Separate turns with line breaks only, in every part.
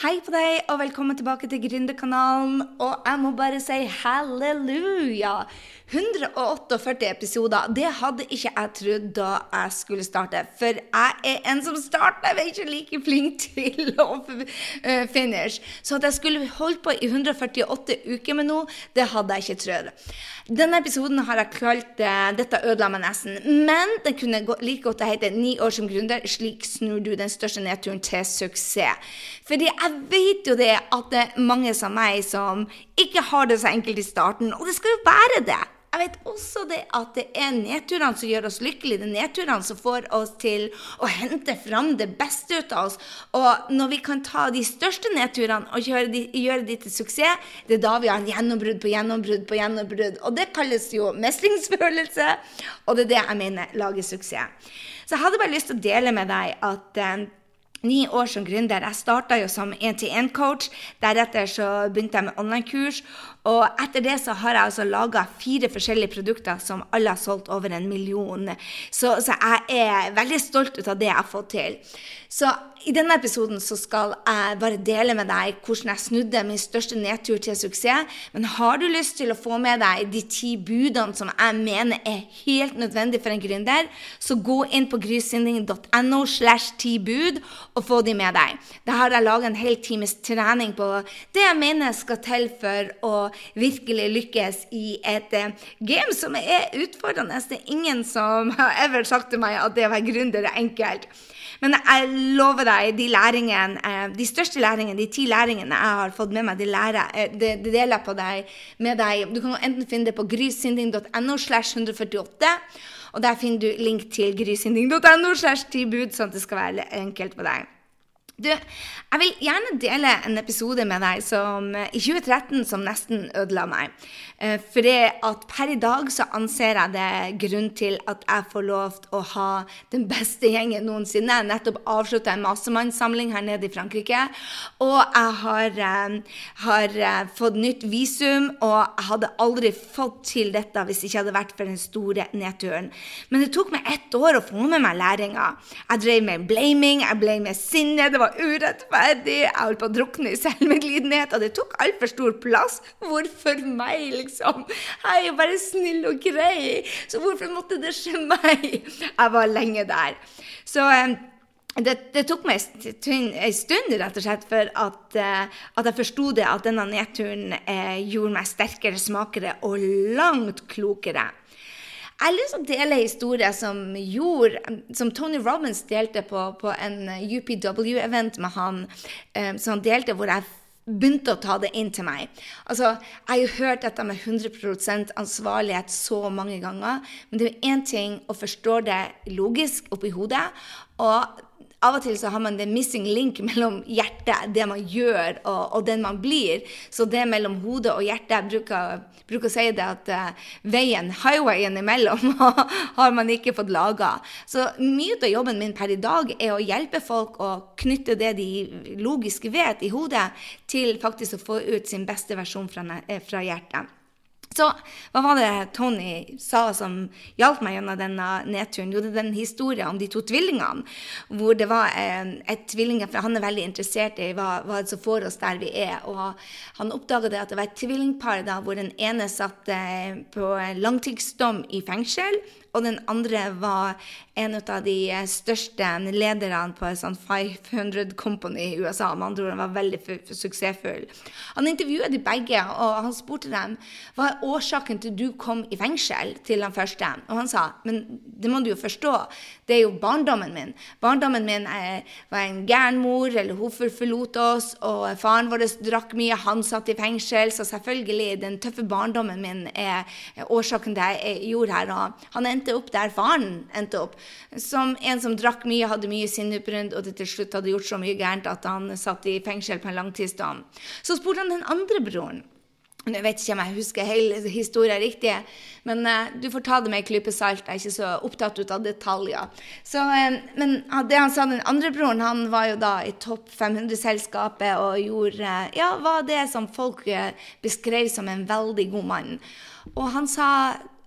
Hei på deg, og velkommen tilbake til Gründerkanalen. Og jeg må bare si halleluja! 148 episoder, det hadde ikke jeg trodd da jeg skulle starte. For jeg er en som starter, er ikke like flink til å eh, finish. Så at jeg skulle holdt på i 148 uker med noe, det hadde jeg ikke trodd. Denne episoden har jeg kalt uh, 'Dette ødela meg nesten'. Men den kunne like godt hete 'Ni år som gründer'. Slik snur du den største nedturen til suksess. Fordi jeg vet jo det at det er mange som meg som ikke har det så enkelt i starten, og det skal jo være det. Jeg vet også det at det er nedturene som gjør oss lykkelige. Det er nedturene som får oss til å hente fram det beste ut av oss. Og når vi kan ta de største nedturene og gjøre de, gjøre de til suksess, det er da vi har en gjennombrudd på gjennombrudd på gjennombrudd. Og det kalles jo mestringsfølelse, og det er det jeg mener lager suksess. Så jeg hadde bare lyst til å dele med deg at eh, ni år som gründer. Jeg starta jo som én-til-én-coach. Deretter så begynte jeg med online-kurs. Og etter det så har jeg altså laga fire forskjellige produkter som alle har solgt over en million. Så, så, jeg er veldig stolt ut av det jeg har fått til. Så i denne episoden så skal jeg bare dele med deg hvordan jeg snudde min største nedtur til suksess. Men har du lyst til å få med deg de ti budene som jeg mener er helt nødvendig for en gründer, så gå inn på grysynding.no slash ti bud og få de med deg. Da har jeg laga en hel times trening på det jeg mener skal til for å virkelig lykkes i et uh, game som er utfordrende. Det er ingen som har ever sagt til meg at det å være gründer er enkelt. Men jeg lover deg, de læringene, uh, de største læringene, de ti læringene jeg har fått med meg, de, lærer, uh, de, de deler jeg på deg, med deg. Du kan enten finne det på grysynding.no slash 148. Og der finner du link til grysynding.no slash 10 bud, sånn at det skal være enkelt for deg. Du, jeg vil gjerne dele en episode med deg som, i 2013 som nesten ødela meg. Eh, for det at per i dag så anser jeg det grunn til at jeg får lov til å ha den beste gjengen noensinne. Jeg nettopp avslutta en massemannssamling her nede i Frankrike. Og jeg har, eh, har, eh, fått nytt visum, og jeg hadde aldri fått til dette hvis det ikke hadde vært for den store nedturen. Men det tok meg ett år å få med meg læringa. Jeg drev med blaming, jeg ble med sinne, det var urettferdig, jeg holdt på å drukne i selvmedlidenhet, og det tok altfor stor plass. Hvorfor meg, liksom? Jeg er jo bare snill og grei, så hvorfor måtte det skje meg? Jeg var lenge der. Så eh, det, det, tok meg en stund rett og slett for at, uh, at jeg forsto det at denne nedturen eh, gjorde meg sterkere, smakere og langt klokere. Jeg har lyst til å dele en historie som, gjorde, som Tony Robbins delte på, på en UPW-event med han. Um, som han delte hvor jeg begynte å ta det inn til meg. Altså, Jeg har jo hørt dette med 100% ansvarlighet så mange ganger, men det er jo én ting å forstå det logisk oppi hodet, og av og til så har man det missing link mellom hjertet, det man gjør, og, og den man blir. Så det mellom hodet og hjertet Jeg bruker, bruker å si det at uh, veien, highwayen imellom, har man ikke fått laga. Så mye av jobben min per i dag er å hjelpe folk å knytte det de logisk vet i hodet, til faktisk å få ut sin beste versjon fra, eh, fra hjertet. Så hva var det Tony sa som hjalp meg gjennom denne nedturen? Jo, det er den historien om de to tvillingene. Hvor det var en, et tvilling, for Han er veldig interessert i hva, hva som får oss der vi er. Og han oppdaga at det var et tvillingpar da, hvor den ene satt eh, på langtidsdom i fengsel og den andre var en av de største lederne på et sånt 500 Company i USA. Med andre ord, han var veldig suksessfull. Han intervjuet de begge, og han spurte dem hva årsaken til du kom i fengsel til den første. Og han sa men det må du jo forstå, det er jo barndommen min. Barndommen min er, var en gæren mor, eller hun forlot oss, og faren vår drakk mye, han satt i fengsel, så selvfølgelig, den tøffe barndommen min er årsaken til det jeg gjorde her. Og han endte opp der faren endte opp. Som en som drakk mye, hadde mye sinneutbrudd og det til slutt hadde gjort så mye gærent at han satt i fengsel på en langtidsdom. Så spurte han den andre broren. Jeg vet ikke om jeg husker hele historien riktig, men uh, du får ta det med en klype salt. Jeg er ikke så opptatt av detaljer. Så, uh, men det han sa, den andre broren, han var jo da i topp 500-selskapet og gjorde uh, Ja, var det som folk beskrev som en veldig god mann. Og han sa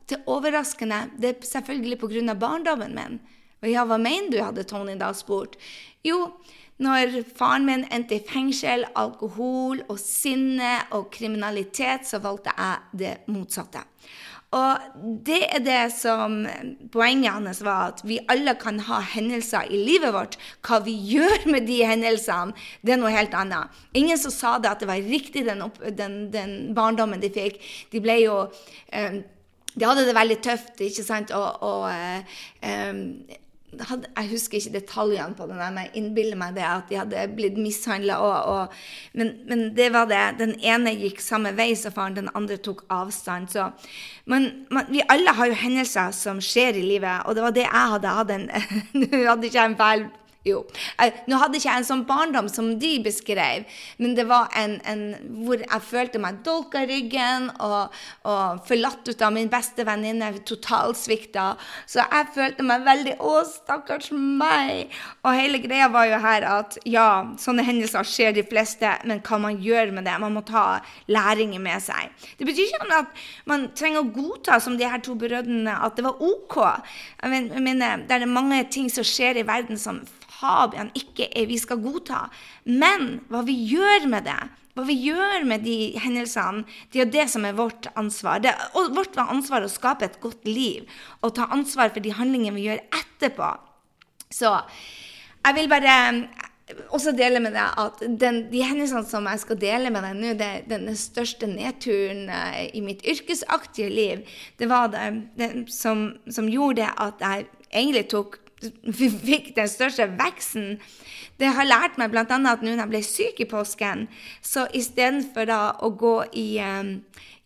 til overraskende Det er selvfølgelig pga. barndommen min. Og ja, hva mener du, hadde Tony da spurt. Jo, Når faren min endte i fengsel, alkohol og sinne og kriminalitet, så valgte jeg det motsatte. Og det er det som poenget hans var, at vi alle kan ha hendelser i livet vårt. Hva vi gjør med de hendelsene, det er noe helt annet. Ingen som sa det at det var riktig, den, opp, den, den barndommen de fikk. De ble jo eh, De hadde det veldig tøft, ikke sant, og, og eh, eh, hadde, jeg husker ikke detaljene på det, men jeg innbiller meg det at de hadde blitt mishandla. Men, men, det var det. Den ene gikk samme vei som faren, den andre tok avstand. Så, men, man, vi alle har jo hendelser som skjer i livet, og det var det jeg hadde hatt en Nå hadde ikke jeg en fæl jo. Nå hadde ikke jeg en sånn barndom som de beskrev, men det var en, en hvor jeg følte meg dolka i ryggen og, og, forlatt ut av min beste venninne, totalsvikta. Så jeg følte meg veldig Å, stakkars meg! Og hele greia var jo her at ja, sånne hendelser skjer de fleste, men hva man gjør med det? Man må ta læringer med seg. Det betyr ikke at man trenger å godta, som de her to brødrene, at det var OK. Jeg mener, det er mange ting som skjer i verden som Fabian ikke er vi skal godta. Men hva vi gjør med det, hva vi gjør med de hendelsene, det er det som er vårt ansvar. Det er vårt ansvar å skape et godt liv og ta ansvar for de handlingene vi gjør etterpå. Så jeg vil bare også dele med deg at den, de hendelsene som jeg skal dele med deg nå, det, den største nedturen uh, i mitt yrkesaktige liv, det var det, det som, som, gjorde at jeg egentlig tok vi fikk den største veksten. Det har lært meg bl.a. at nå når jeg ble syk i påsken, så istedenfor å gå i, um,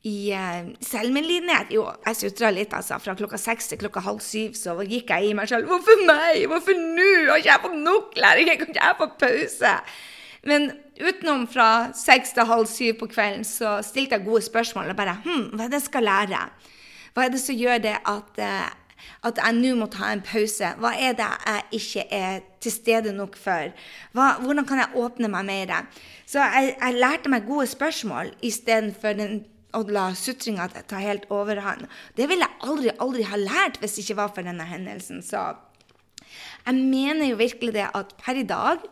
i uh, selvmedlidenhet Jo, jeg sutra litt, altså. Fra klokka seks til klokka halv syv så gikk jeg i meg selv. Hvorfor meg? Hvorfor nå? Har ikke jeg fått nok læring? Kan ikke jeg få pause? Men utenom fra seks til halv syv på kvelden så stilte jeg gode spørsmål og bare Hm, hva er det jeg skal lære? Hva er det som gjør det at uh, at jeg nå må ta en pause? Hva er det jeg ikke er til stede nok for? Hva, hvordan kan jeg åpne meg mer? Så jeg, jeg lærte meg gode spørsmål istedenfor å la sutringa ta helt overhånd. Det ville jeg aldri, aldri ha lært hvis det ikke var for denne hendelsen. Så jeg mener jo virkelig det at per i dag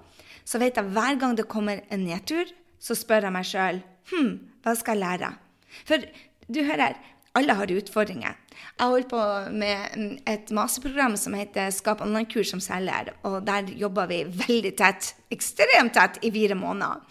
så vet jeg hver gang det kommer en nedtur, så spør jeg meg sjøl hm, hva skal jeg lære? For du hører, alle har utfordringer. Jeg holder på med et masterprogram som heter Skap online-kurs som selger. Og der jobber vi veldig tett, ekstremt tett, i fire måneder.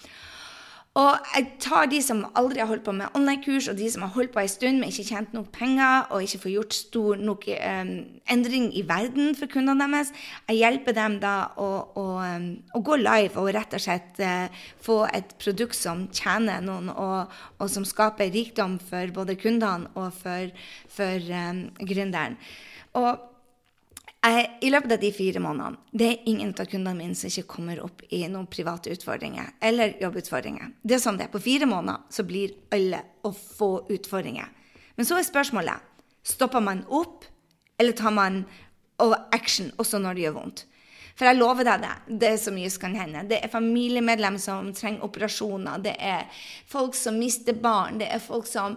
Og jeg tar de som aldri har holdt på med online-kurs, og de som har holdt på en stund, men ikke tjent nok penger og ikke får gjort stor nok um, endring i verden for kundene deres. Jeg hjelper dem da å, å, um, å gå live og rett og slett uh, få et produkt som tjener noen, og, og, som skaper rikdom for både kundene og for, for um, gründeren. Og jeg, I løpet av de fire månedene det er ingen av kundene mine som ikke kommer opp i noen private utfordringer eller jobbutfordringer. Det er sånn det er. På fire måneder så blir alle å få utfordringer. Men så er spørsmålet stopper man opp, eller tar man action også når det gjør vondt. For jeg lover deg det, det er så mye som kan hende. Det er familiemedlemmer som trenger operasjoner. Det er folk som mister barn. Det er folk som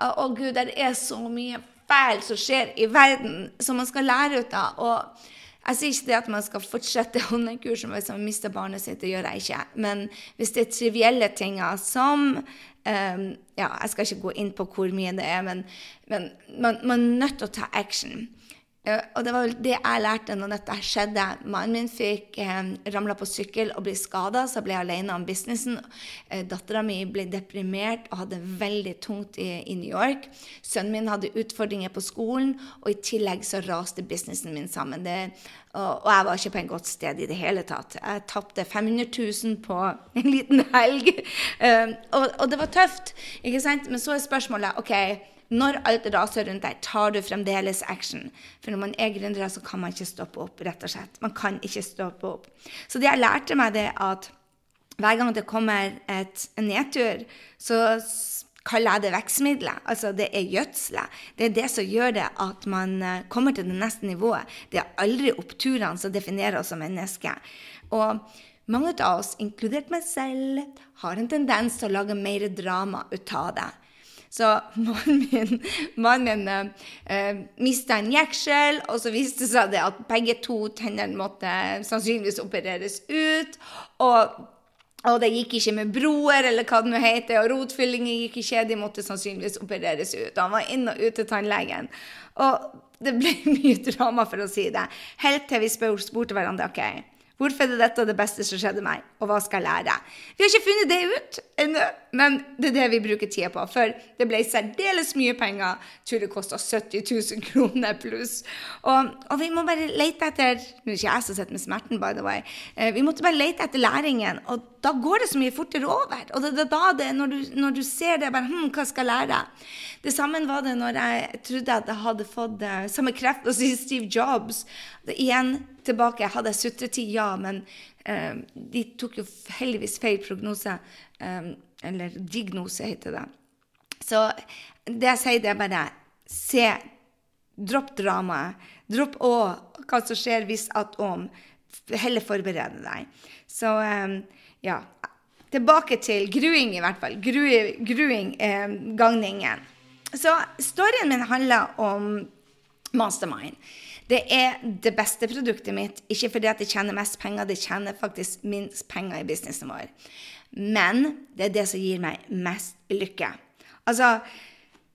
Å, gud, det er så mye fælt som skjer i verden, som man skal lære ut av. Og jeg sier ikke det at man skal fortsette online-kurs hvis man mister barnet sitt, det gjør jeg ikke. Men hvis det er trivielle ting som um, ja, Jeg skal ikke gå inn på hvor mye det er, men, men man, man er nødt til å ta action. Uh, og det var vel det jeg lærte når dette skjedde. Mannen min fikk eh, ramla på sykkel og ble skada, så ble jeg alene om businessen. Uh, Dattera mi ble deprimert og hadde veldig tungt i, i, New York. Sønnen min hadde utfordringer på skolen, og i tillegg så raste businessen min sammen. Det, og, og, jeg var ikke på en godt sted i det hele tatt. Jeg tapte 500 000 på en liten helg. Uh, og, og det var tøft, ikke sant? Men så er spørsmålet OK når alt raser rundt deg, tar du fremdeles action. For når man er gründer, så kan man ikke stoppe opp, rett og slett. Man kan ikke stoppe opp. Så det jeg lærte meg, det at hver gang det kommer et, en nedtur, så kaller jeg det vekstmiddelet. Altså det er gjødselet. Det er det som gjør det at man eh, kommer til det neste nivået. Det er aldri oppturene som definerer oss som mennesker. Og mange av oss, inkludert meg selv, har en tendens til å lage mer drama ut av det. Så mannen min, mannen min eh, mista en jeksel, og så viste det seg at begge to tennene måtte sannsynligvis opereres ut. og og det gikk ikke med broer, eller hva det nå heter, og rotfyllinger gikk ikke. De måtte sannsynligvis opereres ut. Han var inn og ut til tannlegen. Og det ble mye drama, for å si det. Helt til vi spurte hverandre ok, Hvorfor er dette det beste som skjedde meg, og hva skal jeg lære? Vi har ikke funnet det ut ennå, men det er det vi bruker tida på. For det ble særdeles mye penger. Jeg tror det kosta 70 000 kroner pluss. Og, og, vi må bare lete etter Nå er ikke jeg som sitter med smerten, by the way. Eh, vi måtte bare lete etter læringen, og da går det så mye fortere over. Og det er da det, når du, når du ser det, bare Hm, hva skal jeg lære? Det samme var det når jeg trodde at jeg hadde fått uh, samme kreft som Steve Jobs. Det, igjen tilbake. Jeg hadde sutretid, ja, men eh, de tok jo heldigvis feil prognose. Eh, eller diagnose, heter det. Så det jeg sier, det er bare se Dropp dramaet. Dropp å, hva som skjer hvis at om. Heller forberede deg. Så eh, ja. Tilbake til gruing, i hvert fall. Gruing, gruing eh, gagningen. Så storyen min handler om Mastermind. Det er det beste produktet mitt, ikke fordi at det tjener mest penger, det tjener faktisk minst penger i businessen vår. Men det er det som gir meg mest lykke. Altså,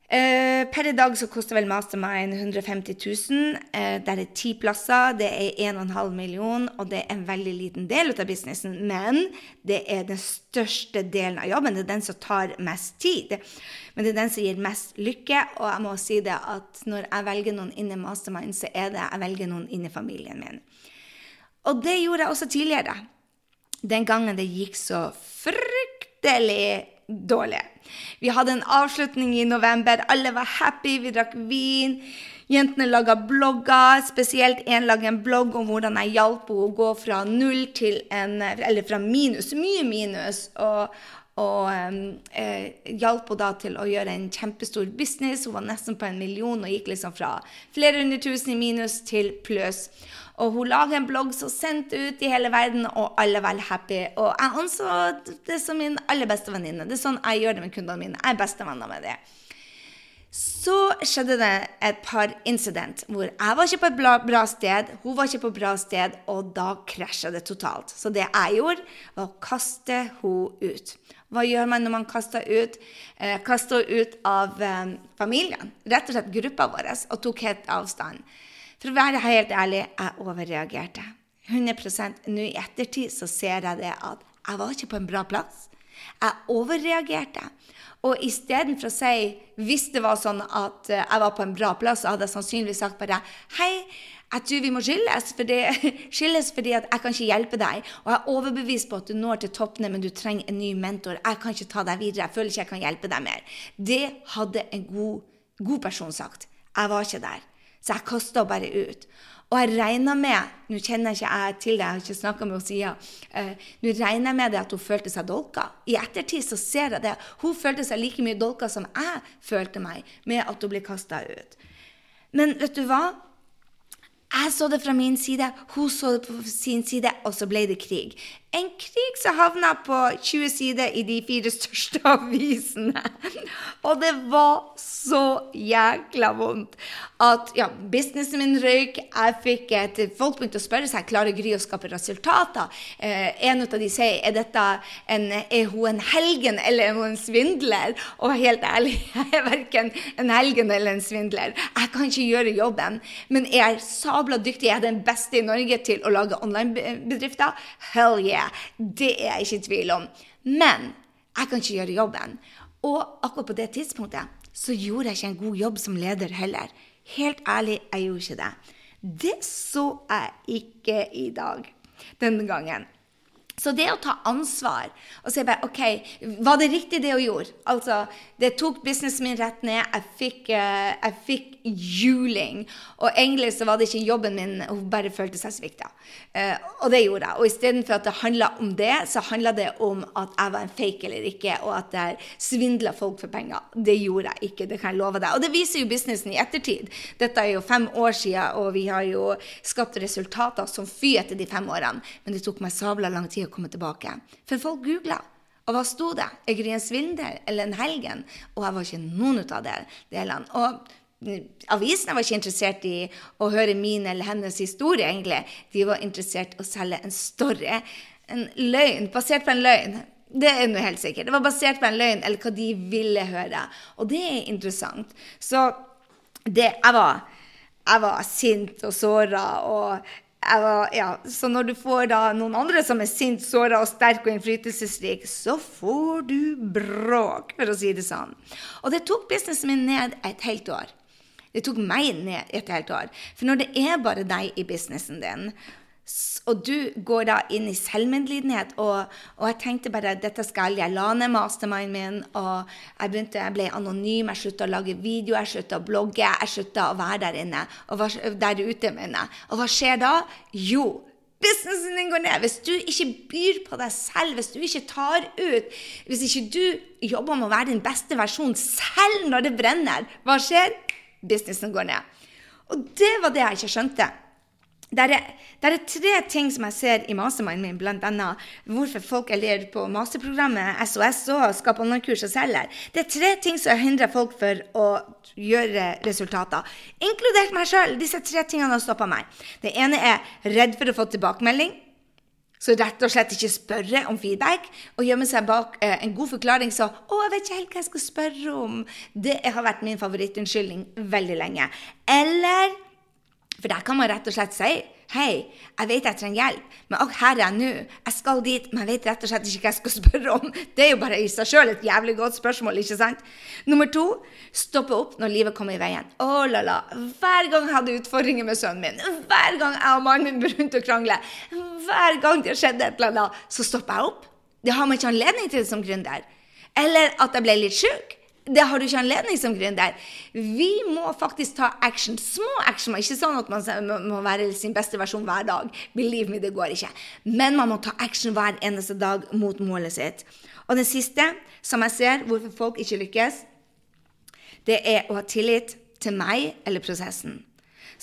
eh, per i dag så koster vel Mastermind 150 000. Eh, der er ti plasser, det er 1,5 million, og det er en veldig liten del av businessen. Men det er den største delen av jobben. Det er den som tar mest tid. Men det er den som gir mest lykke. Og jeg må si det at når jeg velger noen inn i Mastermind, så er det jeg velger noen inn i familien min. Og det gjorde jeg også tidligere. Den gangen det gikk så fryktelig dårlig. Vi hadde en avslutning i november. Alle var happy, vi drakk vin. Jentene laga blogger, spesielt én laga en blogg om hvordan jeg hjalp henne å gå fra null til en Eller fra minus, mye minus. Og, og eh, hjalp henne da til å gjøre en kjempestor business. Hun var nesten på en million og gikk liksom fra flere hundre tusen i minus til pluss. Og hun lager en blogg som sendte ut i hele verden, og alle var happy. Og jeg anså det som min aller beste venninne. Det er sånn jeg gjør det med kundene mine. Jeg er bestevenner med det. Så skjedde det et par incident hvor jeg var ikke på et bra sted, hun var ikke på et bra sted, og da krasja det totalt. Så det jeg gjorde, var å kaste henne ut. Hva gjør man når man kaster ut? Eh, kaster ut av eh, familien, rett og slett gruppa vår, og tok helt avstand. For å være helt ærlig, jeg overreagerte. 100 Nå i ettertid så ser jeg det at jeg var ikke på en bra plass. Jeg overreagerte. Og istedenfor å si hvis det var sånn at eh, jeg var på en bra plass, så hadde jeg sannsynligvis sagt bare hei, jeg tror vi må skilles, fordi, skilles fordi at jeg kan ikke hjelpe deg. Og jeg er overbevist på at du når til toppene, men du trenger en ny mentor. Jeg kan ikke ta deg videre. Jeg føler ikke jeg kan hjelpe deg mer. Det hadde en god, god person sagt. Jeg var ikke der. Så jeg kasta bare ut. Og jeg regner med Nå kjenner jeg ikke jeg til det, jeg har ikke snakka med henne siden. Uh, nå regner jeg med det at hun følte seg dolka. I ettertid så ser jeg det. Hun følte seg like mye dolka som jeg følte meg med at hun ble kasta ut. Men vet du hva? Jeg så det fra min side, hun så det på sin side, og så ble det krig. En krig som havna på 20 sider i de fire største avisene. Og det var så jækla vondt at ja, businessen min røyk. Jeg fikk et, Folk begynte å spørre seg klarer Gry å skape resultater. Eh, en av de sier er dette en, er hun en helgen eller er hun en svindler? Og helt ærlig, jeg er verken en helgen eller en svindler. Jeg kan ikke gjøre jobben, men jeg er sabla dyktig. Jeg er den beste i Norge til å lage online-bedrifter. Hell yeah! Det er jeg ikke i tvil om. Men jeg kan ikke gjøre jobben. Og akkurat på det tidspunktet så gjorde jeg ikke en god jobb som leder heller. Helt ærlig, jeg gjorde ikke det. Det så jeg ikke i dag denne gangen. Så det å ta ansvar og si bare OK, var det riktig det hun gjorde? Altså, det tok businessen min rett ned. Jeg fikk, uh, jeg fikk juling. Og egentlig så var det ikke jobben min, hun bare følte seg svikta. Uh, og det gjorde jeg. Og istedenfor at det handla om det, så handla det om at jeg var en fake eller ikke, og at jeg svindla folk for penger. Det gjorde jeg ikke, det kan jeg love deg. Og det viser jo businessen i ettertid. Dette er jo fem år siden, og vi har jo skapt resultater som fy etter de fem årene. Men det tok meg sabla lang tid å komme tilbake. For folk googla. Og hva sto det? Jeg greier en svindel eller en helgen? Og jeg var ikke noen ut av det delene. Og avisene var ikke interessert i å høre min eller hennes historie, egentlig. De var interessert i å selge en story. En løgn, basert på en løgn. Det er noe helt sikkert. Det var basert på en løgn, eller hva de ville høre. Og det er interessant. Så det Jeg var, jeg var sint og såra og var, ja, så når du får da noen andre som er sint, såra og sterk og innflytelsesrik, så får du bråk, for å si det sånn. Og det tok businessen min ned et helt år. Det tok meg ned et helt år. For når det er bare deg i businessen din, og du går da inn i selvmedlidenhet. Og, og, jeg tenkte bare dette skal jeg la ned masterminden min. Og jeg begynte, jeg ble anonym, jeg slutta å lage video, jeg slutta å blogge. Jeg slutta å være der inne. Og der ute, mener Og hva skjer da? Jo, businessen din går ned. Hvis du ikke byr på deg selv, hvis du ikke tar ut Hvis ikke du jobber med å være din beste versjon selv når det brenner, hva skjer? Businessen går ned. Og det var det jeg ikke skjønte. Det er, det er, tre ting som jeg ser i masterminden min, bl.a. hvorfor folk er på masterprogrammet SOS og skaper online-kurs og selger. Det er tre ting som hindrer folk for å gjøre resultater, inkludert meg sjøl. Disse tre tingene har stoppa meg. Det ene er redd for å få tilbakemelding. Så rett og slett ikke spørre om feedback og gjemme seg bak eh, en god forklaring så 'Å, jeg vet ikke helt hva jeg skal spørre om.' Det har vært min favorittunnskyldning veldig lenge. Eller for der kan man rett og slett si Hei, jeg vet jeg trenger hjelp, men og her er jeg nå. Jeg skal dit, men jeg vet rett og slett ikke hva jeg skal spørre om. Det er jo bare i seg sjøl et jævlig godt spørsmål, ikke sant? Nummer to stoppe opp når livet kommer i veien. Å oh, la la. Hver gang jeg hadde utfordringer med sønnen min, hver gang jeg og mannen min begynte å krangle, hver gang det skjedde et eller annet, så stopper jeg opp. Det har man ikke anledning til som gründer. Eller at jeg ble litt sjuk. Det har du ikke anledning som gründer. Vi må faktisk ta action. Små action. Ikke sånn at man må være sin beste versjon hver dag. Believe me, det går ikke. Men man må ta action hver eneste dag mot målet sitt. Og det siste, som jeg ser hvorfor folk ikke lykkes, det er å ha tillit til meg eller prosessen.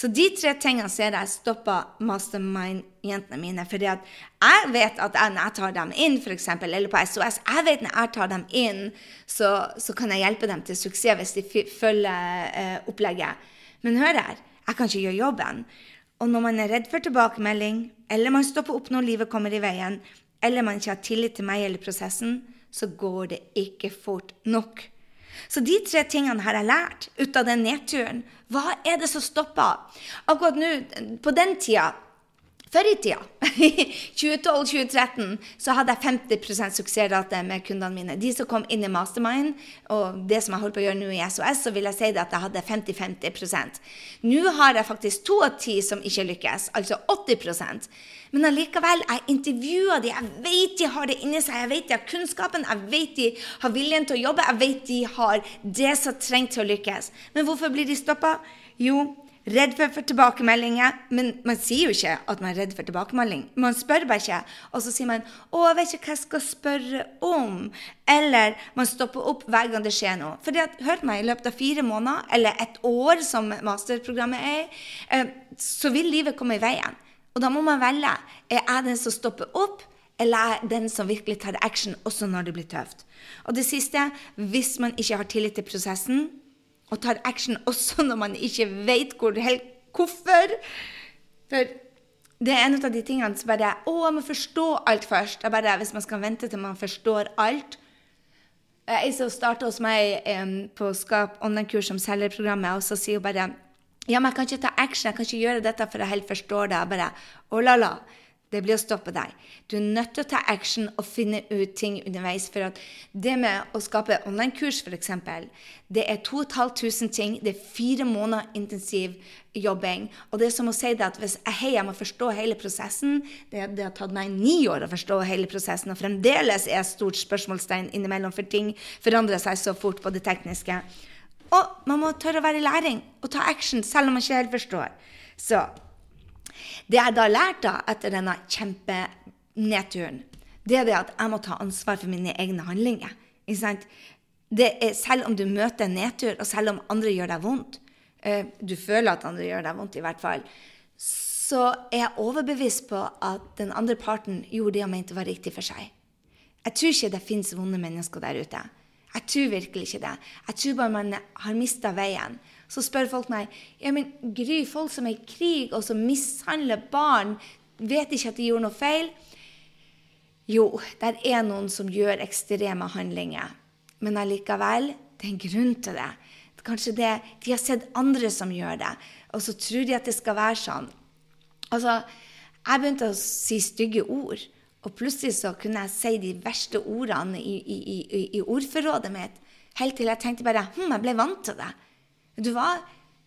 Så de tre tingene ser jeg stoppa mastermind-jentene mine. fordi at jeg vet at når jeg tar dem inn, f.eks., eller på SOS Jeg vet når jeg tar dem inn, så, så kan jeg hjelpe dem til suksess hvis de følger eh, opplegget. Men hør her, jeg kan ikke gjøre jobben. Og når man er redd for tilbakemelding, eller man stopper opp når livet kommer i veien, eller man ikke har tillit til meg eller prosessen, så går det ikke fort nok. Så de tre tingene har jeg lært ut av den nedturen. Hva er det som stopper? Akkurat nå, på den tida før i tida, 2012-2013, så hadde jeg 50% suksessrate med kundene mine. De som kom inn i Mastermind, og det som jeg holder på å gjøre nå i SOS, så vil jeg si det at jeg hadde 50-50% Nå har jeg faktisk to av ti som ikke lykkes, altså 80% Men allikevel, jeg intervjuer de, jeg vet de har det inni seg, jeg vet de har kunnskapen, jeg vet de har viljen til å jobbe, jeg vet de har det som trengs til å lykkes. Men hvorfor blir de stoppa? Jo, Redd for, for, tilbakemeldinger. Men man sier jo ikke at man er redd for tilbakemelding. Man spør bare ikke. Og så sier man 'Å, jeg vet ikke hva jeg skal spørre om'. Eller man stopper opp hver gang det skjer noe. For hør meg, i løpet av fire måneder, eller et år som masterprogrammet er, eh, så vil livet komme i veien. Og da må man velge. Er jeg den som stopper opp? Eller er den som virkelig tar action også når det blir tøft? Og det siste, hvis man ikke har tillit til prosessen, og tar action også når man ikke hvor, helt hvorfor. For det er en av de tingene som bare Å, jeg må forstå alt først. Jeg bare, hvis man skal vente til man forstår alt Ei som starta hos meg um, på Skap online-kurs som selgerprogrammet, og så sier hun bare ja, men jeg kan ikke ta action, jeg kan ikke gjøre dette for jeg helt forstår det. Jeg bare, Å, la, la det blir å stoppe deg. Du er nødt til å ta action og finne ut ting underveis. For at det med å skape online-kurs, f.eks., det er 2500 ting. Det er fire måneder intensiv jobbing. Og det er som å si det at hvis jeg, hei, jeg må forstå hele prosessen det, det, har tatt meg ni år å forstå hele prosessen, og fremdeles er et stort spørsmålstegn innimellom, for ting forandrer seg så fort på det tekniske. Og man må tørre å være i læring og ta action selv om man ikke helt forstår. Så det jeg da lærte etter denne kjempenedturen, det er det at jeg må ta ansvar for mine egne handlinger. Er, selv om du møter en nedtur, og selv om andre gjør deg vondt, eh, du føler at andre gjør deg vondt i hvert fall, så er jeg overbevist på at den andre parten gjorde det han mente var riktig for seg. Jeg tror ikke det fins vonde mennesker der ute. Jeg tror virkelig ikke det. Jeg tror bare man har mista veien. Så spør folk meg ja, men Gry, folk som er i krig og som mishandler barn, vet ikke at de gjorde noe feil. Jo, det er noen som gjør ekstreme handlinger. Men allikevel, det er en grunn til det. Kanskje det, de har sett andre som gjør det, og så tror de at det skal være sånn. Altså, jeg begynte å si stygge ord. Og plutselig så kunne jeg si de verste ordene i, i, i, i ordforrådet mitt. Helt til jeg tenkte bare hm, jeg ble vant til det. Du hva?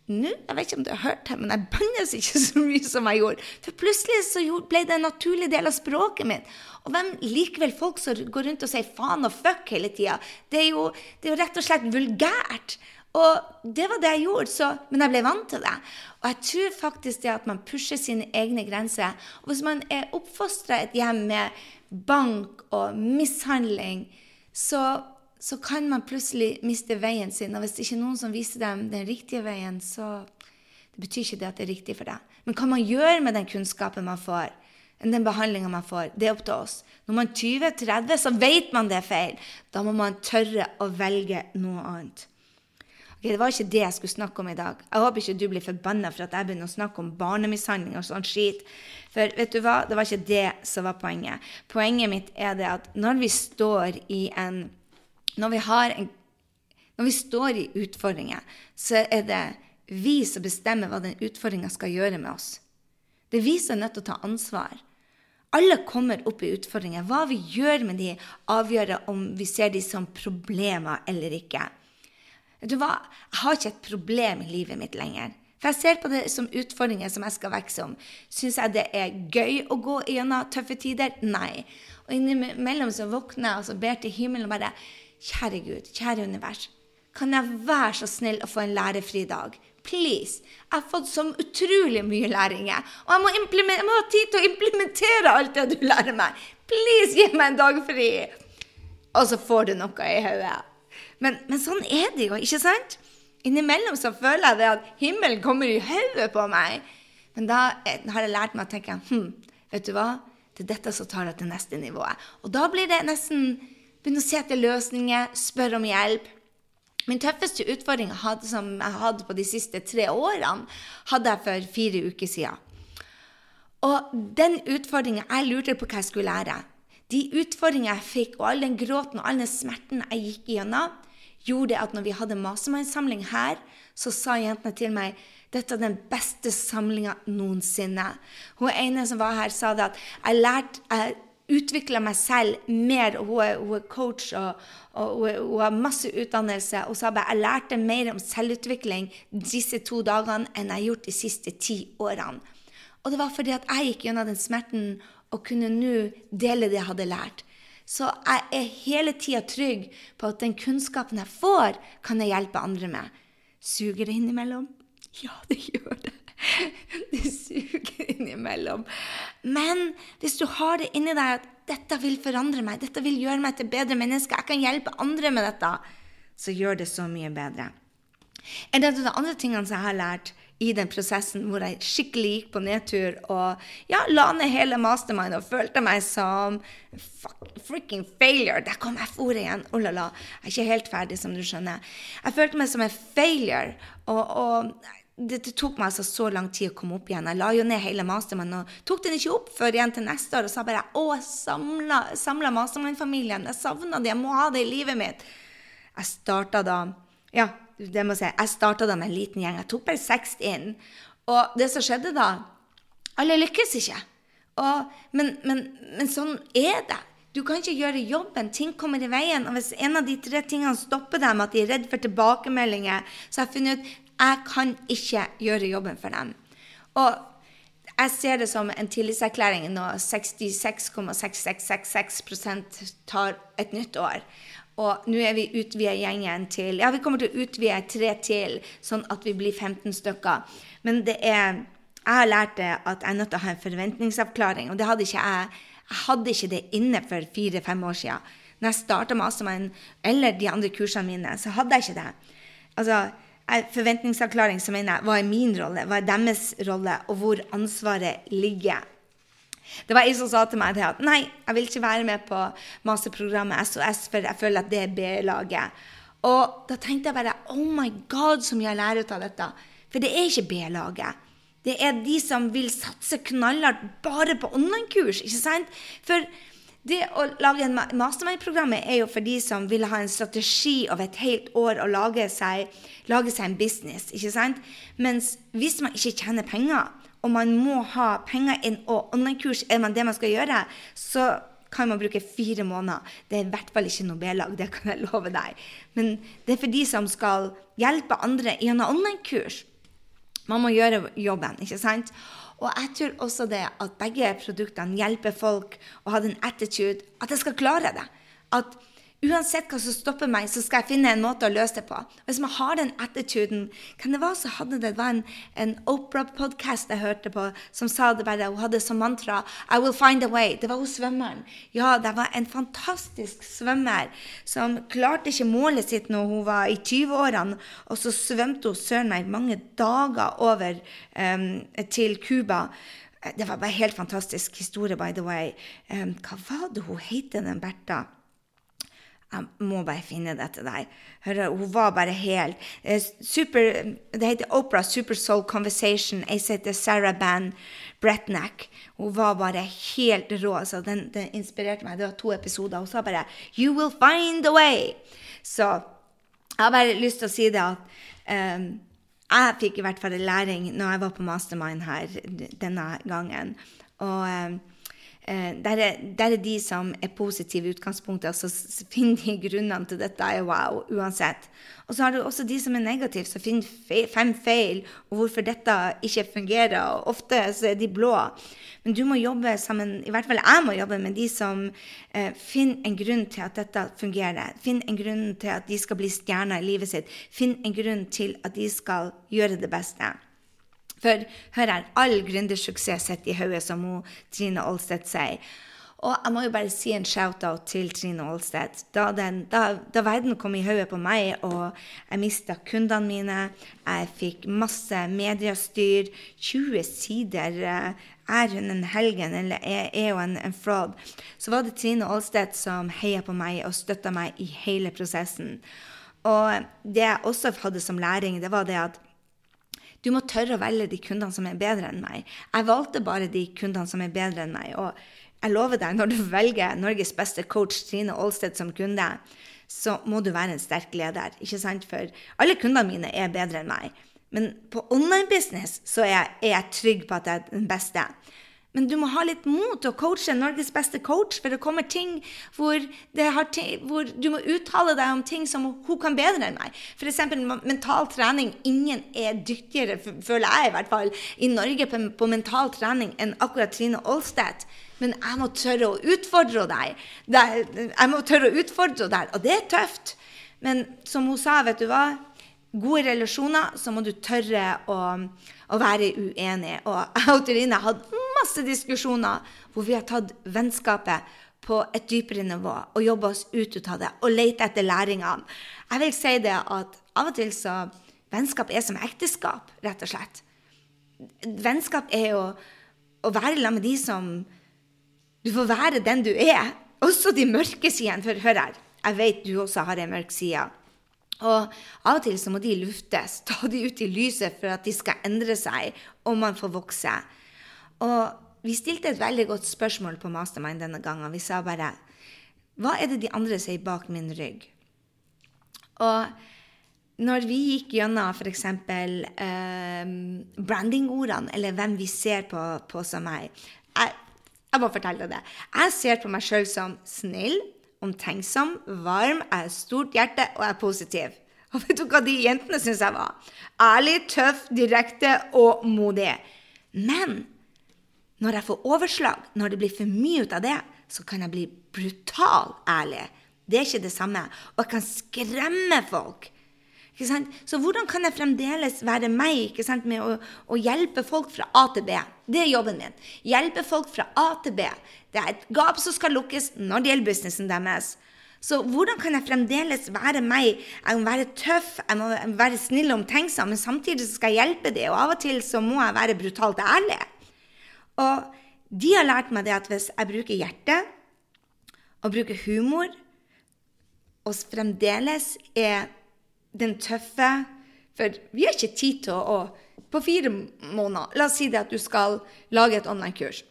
Nå, Jeg vet ikke om du har hørt det, men jeg bannes ikke så mye som jeg gjorde. For plutselig så ble det en naturlig del av språket mitt. Og hvem liker vel folk som går rundt og sier faen og fuck hele tida? Det, det, er jo rett og slett vulgært. Og det var det jeg gjorde, så, men jeg ble vant til det. Og jeg tror faktisk det at man pusher sine egne grenser. Og hvis man er oppfostra et hjem med bank og mishandling, så, så, kan man plutselig miste veien sin. Og hvis det ikke er noen som viser dem den riktige veien, så det betyr ikke det at det er riktig for deg. Men hva man gjør med den kunnskapen man får, den behandlinga man får, det er opp til oss. Når man er 20-30, så vet man det er feil. Da må man tørre å velge noe annet. Okay, det var ikke det jeg skulle snakke om i dag. Jeg håper ikke du blir forbanna for at jeg begynner å snakke om barnemishandling og sånn skit. For vet du hva, det var ikke det som var poenget. Poenget mitt er det at når vi står i en Når vi en Når vi står i utfordringer, så er det vi som bestemmer hva den utfordringa skal gjøre med oss. Det er vi som er nødt til å ta ansvar. Alle kommer opp i utfordringer. Hva vi gjør med de, avgjør om vi ser de som problemer eller ikke. Du hva? Jeg har ikke et problem i livet mitt lenger. For jeg ser på det som utfordringer som jeg skal vokse om. Syns jeg det er gøy å gå gjennom tøffe tider? Nei. Og innimellom så våkner jeg og så ber til himmelen og bare Kjære Gud, kjære univers. Kan jeg være så snill å få en lærefri dag? Please. Jeg har fått så utrolig mye læringer. Og jeg må, jeg må, ha tid til å implementere alt det du lærer meg. Please, gi meg en dag fri. Og så får du noe i hodet. Men, men, sånn er det jo, ikke sant? Innimellom så føler jeg det at himmelen kommer i hodet på meg. Men da har jeg lært meg å tenke hm, vet du hva? Det er dette som tar deg til neste nivå. Og da blir det nesten begynne å se etter løsninger, spørre om hjelp. Min tøffeste utfordring som jeg hadde på de siste tre årene, hadde jeg for fire uker siden. Og den utfordringa Jeg lurte på hva jeg skulle lære. De utfordringene jeg fikk, og all den gråten og all den smerten jeg gikk gjennom, gjorde at når vi hadde mastermind her, så sa jentene til meg dette er den beste samlinga noensinne. Hun ene som var her, sa det at jeg lærte utvikla meg selv mer. og Hun er, hun er coach og, og hun, hun, har masse utdannelse. Og så har jeg lærte mer om selvutvikling disse to dagene enn jeg har gjort de siste ti årene. Og det var fordi at jeg gikk gjennom den smerten og kunne nå dele det jeg hadde lært. Så jeg er hele tida trygg på at den kunnskapen jeg får, kan jeg hjelpe andre med. Suger det innimellom? Ja, det gjør det. Det suger innimellom. Men hvis du har det inni deg at dette vil forandre meg, dette vil gjøre meg til bedre menneske, jeg kan hjelpe andre med dette, så gjør det så mye bedre. En av de andre tingene som jeg har lært, i den prosessen hvor jeg skikkelig gikk på nedtur og ja, la ned hele mastermind og følte meg som freaking failure. Der kom F-ordet igjen. Oh la la. Jeg er ikke helt ferdig, som du skjønner. Jeg følte meg som en failure. og, og det, det, tok meg altså så lang tid å komme opp igjen. Jeg la jo ned hele mastermannen og tok den ikke opp før igjen til neste år og sa bare å, jeg samla mastermannfamilien. Jeg savna det, jeg må ha det i livet mitt. Jeg starta da Ja, det må jeg si, jeg starta da med en liten gjeng. Jeg tok bare seks inn. Og det som skjedde da Alle lykkes ikke. Og, men, men, men, sånn er det. Du kan ikke gjøre jobben. Ting kommer i veien. Og hvis en av de tre tingene stopper dem, at de er redd for tilbakemeldinger, så har jeg funnet ut jeg kan ikke gjøre jobben for dem. Og jeg ser det som en tillitserklæring når 66,6666% tar et nytt år. Og nå er vi utvida gjengen til Ja, vi kommer til å utvide tre til, sånn at vi blir 15 stykker. Men det er Jeg har lært det at jeg er nødt til å ha en forventningsavklaring, og det hadde ikke jeg. Jeg hadde ikke det inne for fire-fem år siden. Når jeg starta Mastermind eller de andre kursene mine, så hadde jeg ikke det. Altså, Forventningsavklaring så mener jeg, hva er min rolle, hva er deres rolle, og hvor ansvaret ligger. Det var ei som sa til meg at nei, jeg vil ikke være med på masterprogrammet SOS, for jeg føler at det er B-laget. Og da tenkte jeg bare oh my god, så mye jeg lærer ut av dette. For det er ikke B-laget. Det er de som vil satse knallhardt bare på online-kurs, ikke sant? For det å lage en mastermind-program er jo for de som vil ha en strategi over et helt år og lage seg, lage seg en business. ikke sant? Mens hvis man ikke tjener penger, og man må ha penger inn, og online-kurs er man det man skal gjøre, så kan man bruke fire måneder. Det er i hvert fall ikke noe B-lag, det kan jeg love deg. Men det er for de som skal hjelpe andre gjennom online-kurs. Man må gjøre jobben, ikke sant? Og jeg tror også det at begge produktene hjelper folk å ha den attitude at jeg skal klare det. At Uansett hva som stopper meg, så skal jeg finne en måte å løse det på. Hvis man har den attituden Kan det være så hadde det, det var en, en Opera-podkast jeg hørte på, som sa det bare Hun hadde som mantra I will find a way. Det var hun svømmeren. Ja, det var en fantastisk svømmer som klarte ikke målet sitt når hun var i 20-årene, og så svømte hun søren meg mange dager over um, til Cuba. Det var bare en helt fantastisk historie, by the way. Um, hva var det hun het, den Bertha? Jeg må bare finne det til deg. Hør, hun var bare helt eh, super, Det heter Opera Super Soul Conversation. Jeg heter Sarah Bann Bretnack. Hun var bare helt rå. Så den, den, inspirerte meg. Det var to episoder. Hun sa bare 'You will find a way'. Så jeg har bare lyst til å si det at um, jeg fikk i hvert fall læring når jeg var på mastermind her denne gangen. Og um, der er, der er, de som er positive i utgangspunktet, og så finner de grunnene til dette er wow, uansett. Og så har du også de som er negative, som finner feil, fem feil, og hvorfor dette ikke fungerer. og Ofte så er de blå. Men du må jobbe sammen, i hvert fall jeg må jobbe med de som eh, finner en grunn til at dette fungerer. Finn en grunn til at de skal bli stjerner i livet sitt. Finn en grunn til at de skal gjøre det beste. For hør her, all gründersuksess sitter i hodet, som hun, Trine Olstedt sier. Og jeg må jo bare si en shout-out til Trine Olstedt. Da, da, da verden kom i hodet på meg, og jeg mista kundene mine, jeg fikk masse mediestyr, 20 sider eh, er hun en helgen, eller er, er hun en, en, fraud? Så var det Trine Olstedt som heia på meg og støtta meg i hele prosessen. Og det jeg også hadde som læring, det var det at du må tørre å velge de kundene som er bedre enn meg. Jeg valgte bare de kundene som er bedre enn meg. Og jeg lover deg, når du velger Norges beste coach Trine Aalsted som kunde, så må du være en sterk leder. ikke sant? For alle kundene mine er bedre enn meg. Men på online business så er jeg, er jeg trygg på at jeg er den beste. Men du må ha litt mot til å coache Norges beste coach, for det kommer ting hvor, ting hvor, du må uttale deg om ting som hun kan bedre enn meg. F.eks. mental trening. Ingen er dyktigere, føler jeg i hvert fall, i Norge på, på mental trening enn akkurat Trine Olstedt. Men jeg må tørre å utfordre deg. Jeg må tørre å utfordre deg, og det er tøft. Men som hun sa, vet du hva? Gode relasjoner, så må du tørre å, å være uenig. Og jeg og Trine hadde masse diskusjoner hvor vi har tatt vennskapet på et dypere nivå og jobba oss ut av det og lete etter læringene. Jeg vil si det at av og til så Vennskap er som ekteskap, rett og slett. Vennskap er jo å være sammen med de som Du får være den du er. Også de mørke sidene. For hør her, jeg vet du også har en mørk side. Og av og til så må de luftes, ta de ut i lyset for at de skal endre seg, og man får vokse. Og vi stilte et veldig godt spørsmål på Mastermind denne gangen. Vi sa bare Hva er det de andre sier bak min rygg? Og når vi gikk gjennom f.eks. Eh, brandingordene, eller hvem vi ser på, på som meg jeg, jeg må fortelle det. Jeg ser på meg sjøl som snill, omtenksom, varm, jeg har stort hjerte og er positiv. Og vet du hva de jentene syns jeg var? Ærlig, tøff, direkte og modig. Men når jeg får overslag, når det blir for mye ut av det, så kan jeg bli brutal ærlig. Det er ikke det samme. Og jeg kan skremme folk. Så hvordan kan jeg fremdeles være meg med å, å, hjelpe folk fra A til B? Det er jobben min. Hjelpe folk fra A til B. Det er et gap som skal lukkes når det gjelder businessen deres. Så hvordan kan jeg fremdeles være meg? Jeg må være tøff, jeg må være snill og omtenksom, men samtidig skal jeg hjelpe dem. Og av og til så må jeg være brutalt ærlig. Og De har lært meg det at hvis jeg bruker hjertet og bruker humor, og fremdeles er den tøffe For vi har ikke tid til å, På fire måneder La oss si det at du skal lage et online-kurs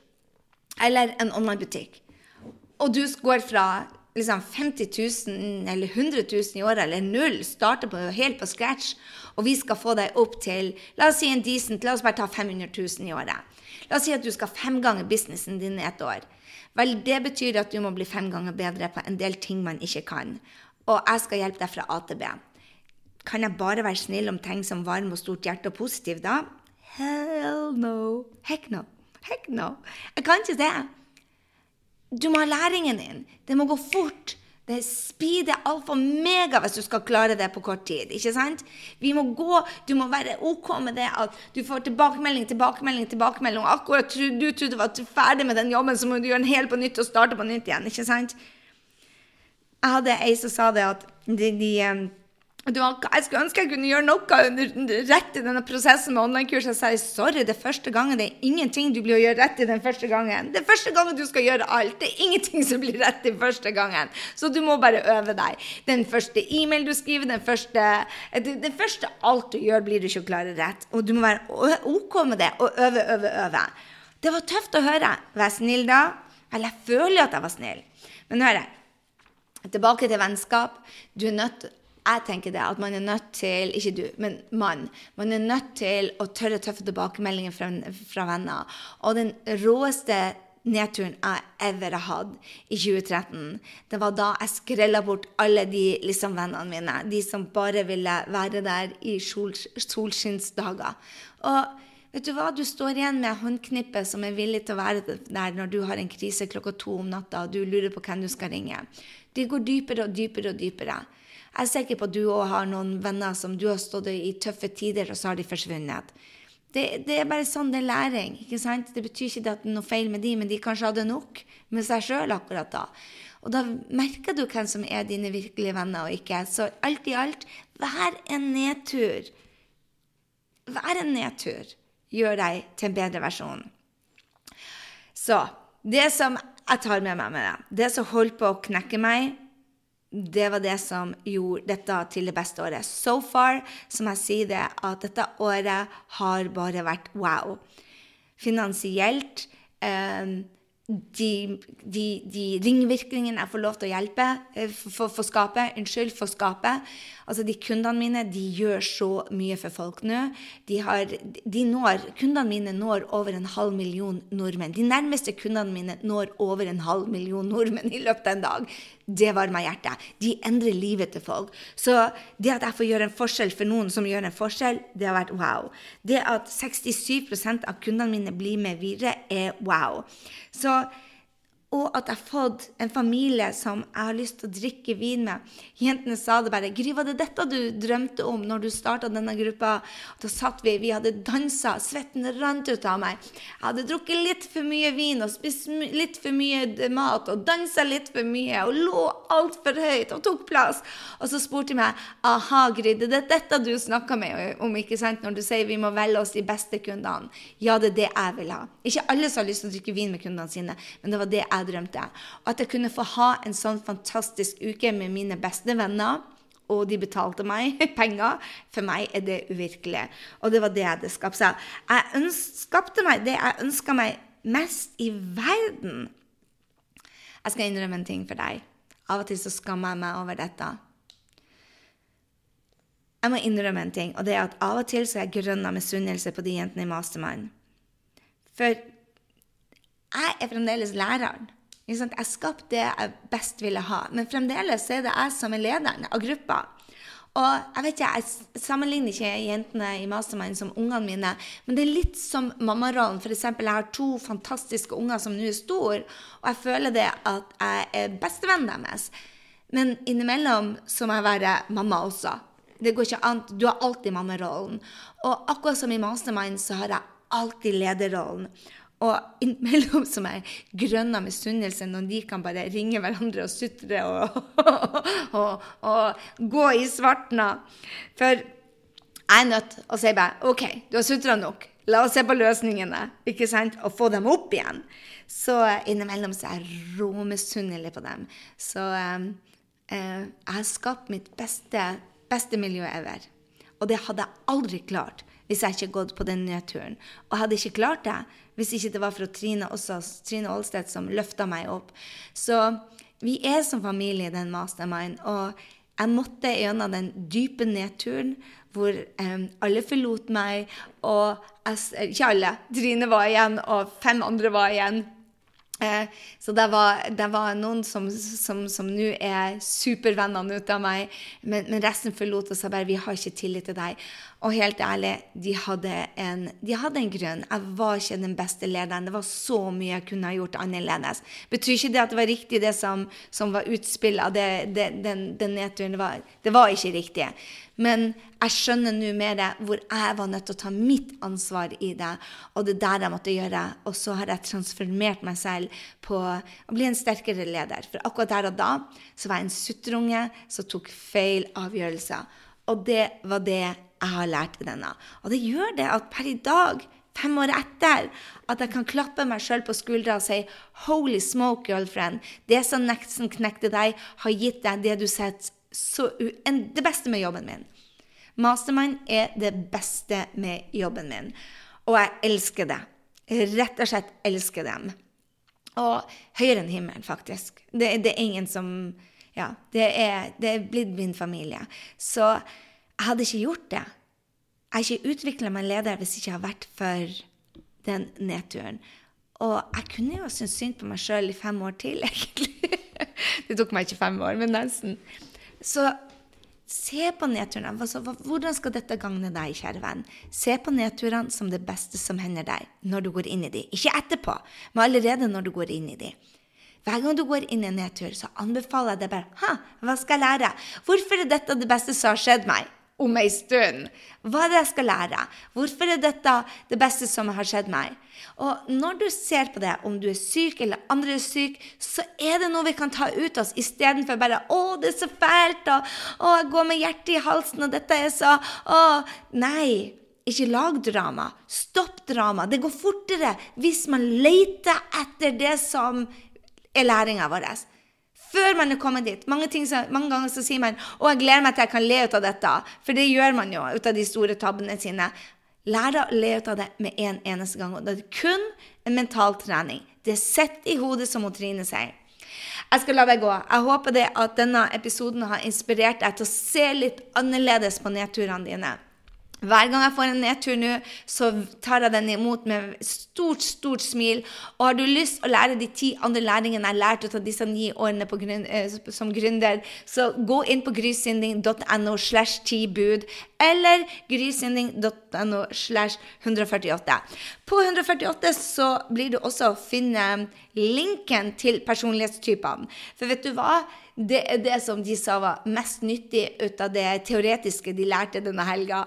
eller en online-butikk, og du går fra liksom 50 000 eller 100 000 i året eller null, starter på, helt på scratch, og vi skal få deg opp til La oss si en decent, la oss bare ta 500 000 i året. La oss si at du skal femgange businessen din i et år. Vel, det betyr at du må bli fem ganger bedre på en del ting man ikke kan. Og jeg skal hjelpe deg fra A til B. Kan jeg bare være snill om ting som varm og stort hjerte og positiv da? Hell no. Heck no. Heck no. Jeg kan ikke det. Du må ha læringen din. Det må gå fort. Det er speed er alfa og mega hvis du skal klare det på kort tid. ikke sant? Vi må gå, Du må være OK med det at du får tilbakemelding, tilbakemelding, tilbakemelding. Akkurat du trodde du var ferdig med den jobben, så må du gjøre den helt på nytt og starte på nytt igjen. ikke sant? Jeg hadde ei som sa det at de, de jeg skulle ønske jeg kunne gjøre noe rett i denne prosessen med online-kurs. Jeg sier sorry, det er første gangen. Det er ingenting du blir å gjøre rett i den første gangen. Det er første gangen du skal gjøre alt. Det er ingenting som blir rett i første gangen. Så du må bare øve deg. Den første e-mail du skriver, den første, det første alt du gjør, blir du ikke klare rett. Og du må være OK med det og øve, øve, øve. Det var tøft å høre. Vær snill da. Eller jeg føler at jeg var snill. Men hør. Tilbake til vennskap. Du er nødt jeg tenker det, at man er nødt til Ikke du, men mann. Man er nødt til å tørre tøffe tilbakemeldinger fra, fra venner. Og den råeste nedturen jeg ever har hatt i 2013, det var da jeg skrella bort alle de liksom, vennene mine. De som bare ville være der i sol, solskinnsdager. Og vet du hva? Du står igjen med håndknippet som er villig til å være der når du har en krise klokka to om natta og du lurer på hvem du skal ringe. De går dypere og dypere og dypere. Jeg er sikker på at du òg har noen venner som du har stått i tøffe tider, og så har de forsvunnet. Det, det, er bare sånn det er læring. ikke sant? Det betyr ikke at det er noe feil med de, men de kanskje hadde nok med seg sjøl akkurat da. Og da merker du hvem som er dine virkelige venner og ikke. Så alt i alt, vær en nedtur. Vær en nedtur gjør deg til en bedre versjon. Så det som jeg tar med meg med det, det som holdt på å knekke meg, det var det som gjorde dette til det beste året. So far, som jeg sier det, at dette året har bare vært wow. Finansielt. Eh, de, de, de, ringvirkningene jeg får lov til å hjelpe, eh, for, for skape, unnskyld, for skape. Altså, de kundene mine de gjør så mye for folk nå. De, har, de når, Kundene mine når over en halv million nordmenn. De nærmeste kundene mine når over en halv million nordmenn i løpet av en dag. Det varmer hjertet. De endrer livet til folk. Så det at jeg får gjøre en forskjell for noen som gjør en forskjell, det har vært wow. Det at 67% av kundene mine blir med videre, er wow. Så og at jeg har fått en familie som jeg har lyst til å drikke vin med. Jentene sa det bare. 'Gry, var det dette du drømte om når du starta denne gruppa?' Da satt vi, vi hadde dansa, svetten rant ut av meg. Jeg hadde drukket litt for mye vin og spist litt for mye mat og dansa litt for mye og lå altfor høyt og tok plass. Og så spurte de meg 'Aha, Gry, det er dette du snakka om ikke sant, når du sier vi må velge oss de beste kundene?' Ja, det er det jeg vil ha. Ikke alle som har lyst til å drikke vin med kundene sine, men det var det jeg drømte. Og at jeg kunne få ha en sånn fantastisk uke med mine beste venner. Og de betalte meg penger. For meg er det uvirkelig. Og det var det jeg hadde skapt seg. Jeg skapte meg det jeg ønska meg mest i verden. Jeg skal innrømme en ting for deg. Av og til så skammer jeg meg over dette. Jeg må innrømme en ting, og det er at av og til så er jeg grønn av misunnelse på de jentene i Mastermind. For jeg er fremdeles læreren. Jeg skapte det jeg best ville ha. Men fremdeles er det jeg som er lederen av gruppa. Og Jeg vet ikke, jeg sammenligner ikke jentene i Mastermind som ungene mine, men det er litt som mammarollen. F.eks. jeg har to fantastiske unger som nå er store, og jeg føler det at jeg er bestevennen deres. Men innimellom så må jeg være mamma også. Det går ikke an. Du har alltid mammarollen. Og akkurat som i Mastermind så har jeg alltid lederrollen. Og innimellom som jeg grønner misunnelse når de kan bare ringe hverandre og sutre og, og, og, og gå i svartna. For jeg er nødt til å si bare OK, du har sutra nok. La oss se på løsningene ikke sant? og få dem opp igjen. Så innimellom så er jeg råmisunnelig på dem. Så eh, eh, jeg har skapt mitt beste, beste miljø ever. Og det hadde jeg aldri klart hvis jeg ikke gått på den nedturen. Og jeg hadde ikke klart det hvis ikke det var for Trine, også, Trine Aalsted som løfta meg opp. Så vi er som familie i den mastermind. Og jeg måtte gjennom den dype nedturen hvor um, alle forlot meg. Og jeg, ikke alle. Trine var igjen, og fem andre var igjen. Eh, så det var, det var, noen som, nå er supervennene ut av meg, men, men resten forlot og sa bare 'vi har ikke tillit til deg'. Og helt ærlig, de hadde, en, de hadde en grunn. Jeg var ikke den beste lederen. Det var så mye jeg kunne ha gjort annerledes. Betyr ikke det at det var riktig, det som, som var utspillet av den, nedturen. Det var ikke riktig. Men jeg skjønner nå mer hvor jeg var nødt til å ta mitt ansvar i det. Og det er der jeg måtte gjøre. Og så har jeg transformert meg selv på å bli en sterkere leder. For akkurat der og da så var jeg en sutterunge som tok feil avgjørelser. Og det var det jeg har lært i denne. Og det gjør det at per i dag fem år etter, at jeg kan klappe meg sjøl på skuldra og si 'Holy smoke, girlfriend'. Det som nesten knekte deg, har gitt deg det du setter så, en, det beste med jobben min. Mastermind er det beste med jobben min. Og jeg elsker det. Rett og slett elsker dem. Og høyere enn himmelen, faktisk. Det, det, er ingen som Ja, det er, det er blitt min familie. Så jeg hadde ikke gjort det. Jeg har ikke utvikla meg leder hvis jeg ikke har vært for den nedturen. Og jeg kunne jo synes synd på meg sjøl i fem år til, egentlig. Det tok meg ikke fem år, men nesten. Så se på nedturene. Altså, hvordan skal dette gagne deg, kjære venn? Se på nedturene som det beste som hender deg når du går inn i de. Ikke etterpå, men allerede når du går inn i de. Hver gang du går inn i en nedtur, så anbefaler jeg deg bare Ha, hva skal jeg lære? Hvorfor er dette det beste som har skjedd meg? Om ei stund. Hva er det jeg skal lære? Hvorfor er dette det beste som har skjedd meg? Og når du ser på det, om du er syk eller andre er syk, så er det noe vi kan ta ut oss, istedenfor bare 'Å, det er så fælt', og 'Å, jeg går med hjertet i halsen', og dette er så Å, nei. Ikke lag drama. Stopp drama. Det går fortere hvis man leter etter det som er læringa vår før man er kommet dit. Mange, ting, mange, ganger så sier man 'Å, jeg gleder meg til jeg kan le ut av dette'. For det gjør man jo ut av de store tabbene sine. Lær deg å le ut av det med en eneste gang. Og det er kun en mental trening. Det sitter i hodet, som Trine sier. Jeg skal la deg gå. Jeg håper det at denne episoden har inspirert deg til å se litt annerledes på nedturene dine. Hver gang jeg får en nedtur nå, så tar jeg den imot med stort, stort smil. Og har du lyst å lære de ti andre læringene jeg lærte av disse ni årene grunn, eh, som gründer, så gå inn på grysynding.no slash tibud eller grysynding.no slash 148. På 148 så blir du også å finne linken til personlighetstypene. For vet du hva? Det er det som de sa var mest nyttig ut av det teoretiske de lærte denne helga.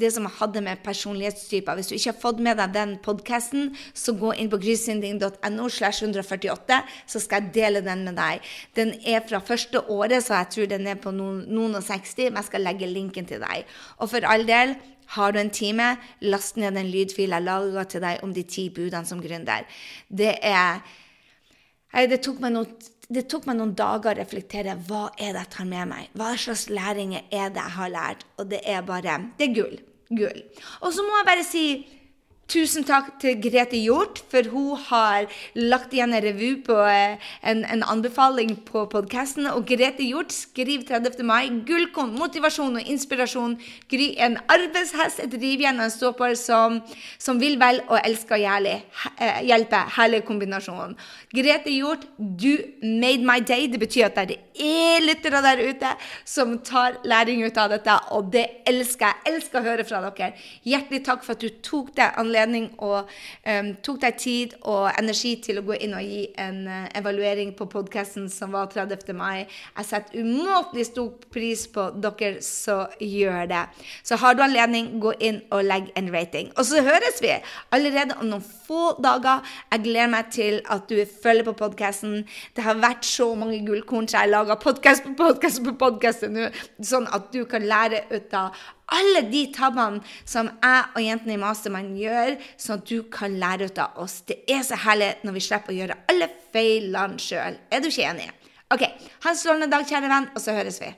Det som hadde med personlighetstyper. Hvis du ikke har fått med deg den podkasten, så gå inn på grysynding.no slash 148, så skal jeg dele den med deg. Den er fra første året, så jeg tror den er på noen og 60, men jeg skal legge linken til deg. Og for all del, har du en time, last ned en lydfil jeg laga til deg om de ti budene som gründer. Det er Det tok meg noe det tok meg noen dager å reflektere hva er det jeg tar med meg. Hva slags læringer er det jeg har lært? Og det er bare Det er gull. Gull. Og så må jeg bare si Tusen takk til Grete Hjort, for hun har lagt igjen en revy på eh, en, en anbefaling på podkasten. Og Grete Hjort skriver 30. mai gullkorn, motivasjon og inspirasjon. Gry en arbeidshest, et rivjern og en ståpår som, som, vil vel og elsker å eh, hjelpe. Herlig kombinasjon. Grete Hjort, du made my day. Det betyr at det er lyttere der ute som tar læring ut av dette, og det elsker jeg. Elsker å høre fra dere. Hjertelig takk for at du tok deg anledning anledning og um, tok deg tid og energi til å gå inn og gi en uh, evaluering på podkasten som var 30. mai. Jeg setter umåtelig stor pris på dere som gjør det. Så har du anledning, gå inn og legg en rating. Og så høres vi allerede om noen få dager. Jeg gleder meg til at du følger på podkasten. Det har vært så mange gullkorn, så jeg lager podkast på podkast på podkast nå, sånn at du kan lære ut av alle de tabbene som jeg og jentene i Mastermind gjør, sånn at du kan lære ut av oss. Det er så herlig når vi slipper å gjøre alle feilene sjøl. Er du ikke enig? OK. Ha en strålende dag, kjære venn, og så høres vi.